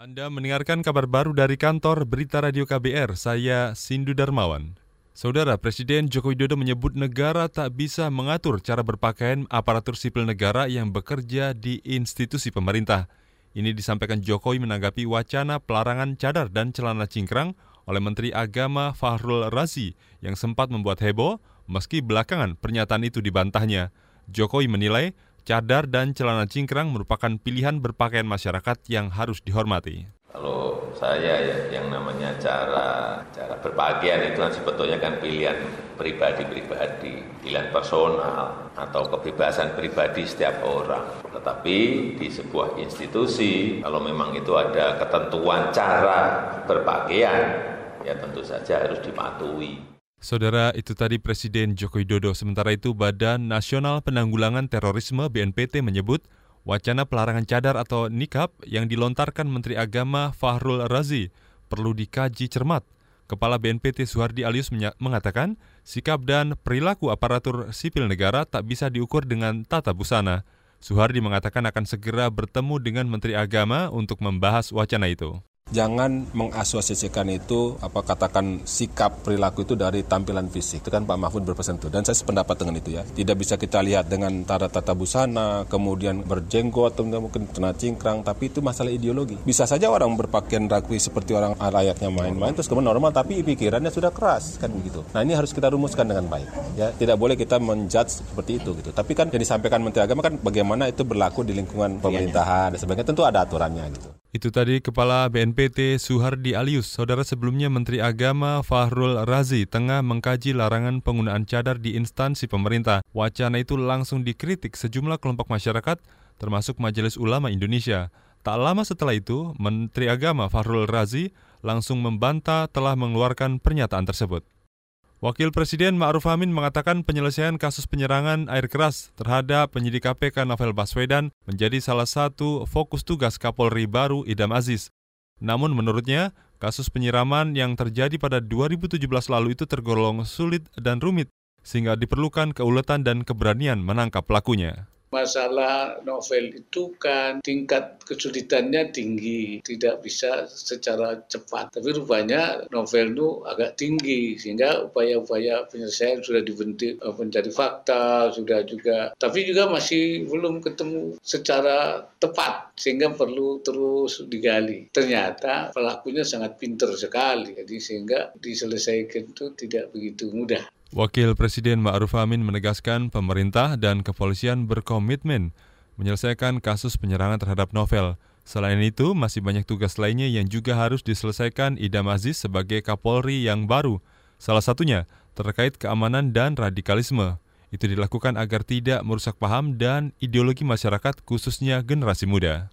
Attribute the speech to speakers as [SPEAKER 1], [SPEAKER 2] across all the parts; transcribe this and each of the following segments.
[SPEAKER 1] Anda mendengarkan kabar baru dari kantor Berita Radio KBR, saya Sindu Darmawan. Saudara Presiden Joko Widodo menyebut negara tak bisa mengatur cara berpakaian aparatur sipil negara yang bekerja di institusi pemerintah. Ini disampaikan Jokowi menanggapi wacana pelarangan cadar dan celana cingkrang oleh Menteri Agama Fahrul Razi yang sempat membuat heboh meski belakangan pernyataan itu dibantahnya. Jokowi menilai cadar dan celana cingkrang merupakan pilihan berpakaian masyarakat yang harus dihormati.
[SPEAKER 2] Kalau saya ya, yang namanya cara cara berpakaian itu kan sebetulnya kan pilihan pribadi-pribadi, pilihan personal atau kebebasan pribadi setiap orang. Tetapi di sebuah institusi kalau memang itu ada ketentuan cara berpakaian ya tentu saja harus dipatuhi.
[SPEAKER 1] Saudara, itu tadi Presiden Joko Widodo. Sementara itu, Badan Nasional Penanggulangan Terorisme BNPT menyebut wacana pelarangan cadar atau nikab yang dilontarkan Menteri Agama Fahrul Razi perlu dikaji cermat. Kepala BNPT Suhardi Alius mengatakan, sikap dan perilaku aparatur sipil negara tak bisa diukur dengan tata busana. Suhardi mengatakan akan segera bertemu dengan Menteri Agama untuk membahas wacana itu
[SPEAKER 3] jangan mengasosiasikan itu apa katakan sikap perilaku itu dari tampilan fisik. Itu kan Pak Mahfud berpesan itu dan saya sependapat dengan itu ya. Tidak bisa kita lihat dengan tata tata busana kemudian berjenggot atau mungkin kena cingkrang. Tapi itu masalah ideologi. Bisa saja orang berpakaian rapi seperti orang layaknya main-main terus kemudian normal tapi pikirannya sudah keras kan begitu. Nah ini harus kita rumuskan dengan baik ya. Tidak boleh kita menjudge seperti itu gitu. Tapi kan yang disampaikan Menteri Agama kan bagaimana itu berlaku di lingkungan pemerintahan dan sebagainya. Tentu ada aturannya gitu
[SPEAKER 1] itu tadi Kepala BNPT Suhardi Alius. Saudara sebelumnya Menteri Agama Fahrul Razi tengah mengkaji larangan penggunaan cadar di instansi pemerintah. Wacana itu langsung dikritik sejumlah kelompok masyarakat termasuk Majelis Ulama Indonesia. Tak lama setelah itu, Menteri Agama Fahrul Razi langsung membantah telah mengeluarkan pernyataan tersebut. Wakil Presiden Ma'ruf Amin mengatakan penyelesaian kasus penyerangan air keras terhadap penyidik KPK Novel Baswedan menjadi salah satu fokus tugas Kapolri baru Idam Aziz. Namun menurutnya, kasus penyiraman yang terjadi pada 2017 lalu itu tergolong sulit dan rumit, sehingga diperlukan keuletan dan keberanian menangkap pelakunya
[SPEAKER 4] masalah novel itu kan tingkat kesulitannya tinggi, tidak bisa secara cepat. Tapi rupanya novel itu agak tinggi, sehingga upaya-upaya penyelesaian sudah dibentuk eh, mencari fakta, sudah juga, tapi juga masih belum ketemu secara tepat, sehingga perlu terus digali. Ternyata pelakunya sangat pinter sekali, jadi sehingga diselesaikan itu tidak begitu mudah.
[SPEAKER 1] Wakil Presiden Ma'ruf Amin menegaskan pemerintah dan kepolisian berkomitmen menyelesaikan kasus penyerangan terhadap novel. Selain itu, masih banyak tugas lainnya yang juga harus diselesaikan Idam Aziz sebagai Kapolri yang baru. Salah satunya terkait keamanan dan radikalisme. Itu dilakukan agar tidak merusak paham dan ideologi masyarakat khususnya generasi muda.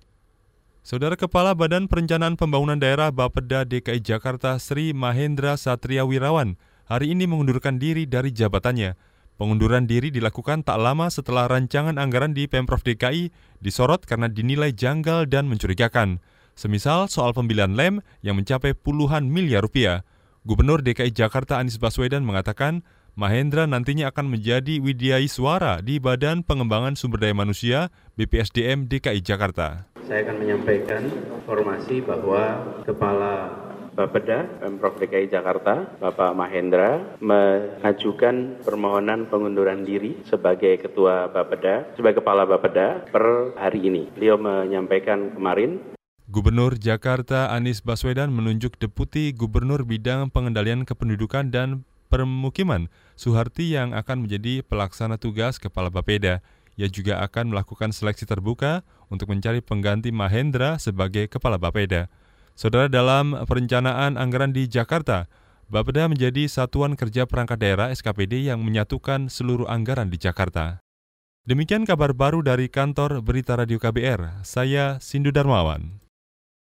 [SPEAKER 1] Saudara Kepala Badan Perencanaan Pembangunan Daerah Bapeda DKI Jakarta Sri Mahendra Satria Wirawan hari ini mengundurkan diri dari jabatannya. Pengunduran diri dilakukan tak lama setelah rancangan anggaran di Pemprov DKI disorot karena dinilai janggal dan mencurigakan. Semisal soal pembelian lem yang mencapai puluhan miliar rupiah. Gubernur DKI Jakarta Anies Baswedan mengatakan Mahendra nantinya akan menjadi widyai suara di Badan Pengembangan Sumber Daya Manusia BPSDM DKI Jakarta.
[SPEAKER 5] Saya akan menyampaikan informasi bahwa Kepala Bapeda Pemprov DKI Jakarta, Bapak Mahendra, mengajukan permohonan pengunduran diri sebagai Ketua Bapeda, sebagai Kepala Bapeda per hari ini. Beliau menyampaikan kemarin
[SPEAKER 1] Gubernur Jakarta Anies Baswedan menunjuk Deputi Gubernur Bidang Pengendalian Kependudukan dan Permukiman Suharti yang akan menjadi pelaksana tugas Kepala Bapeda. Ia juga akan melakukan seleksi terbuka untuk mencari pengganti Mahendra sebagai Kepala Bapeda. Saudara dalam perencanaan anggaran di Jakarta, Bapeda menjadi satuan kerja perangkat daerah SKPD yang menyatukan seluruh anggaran di Jakarta. Demikian kabar baru dari kantor Berita Radio KBR. Saya Sindu Darmawan.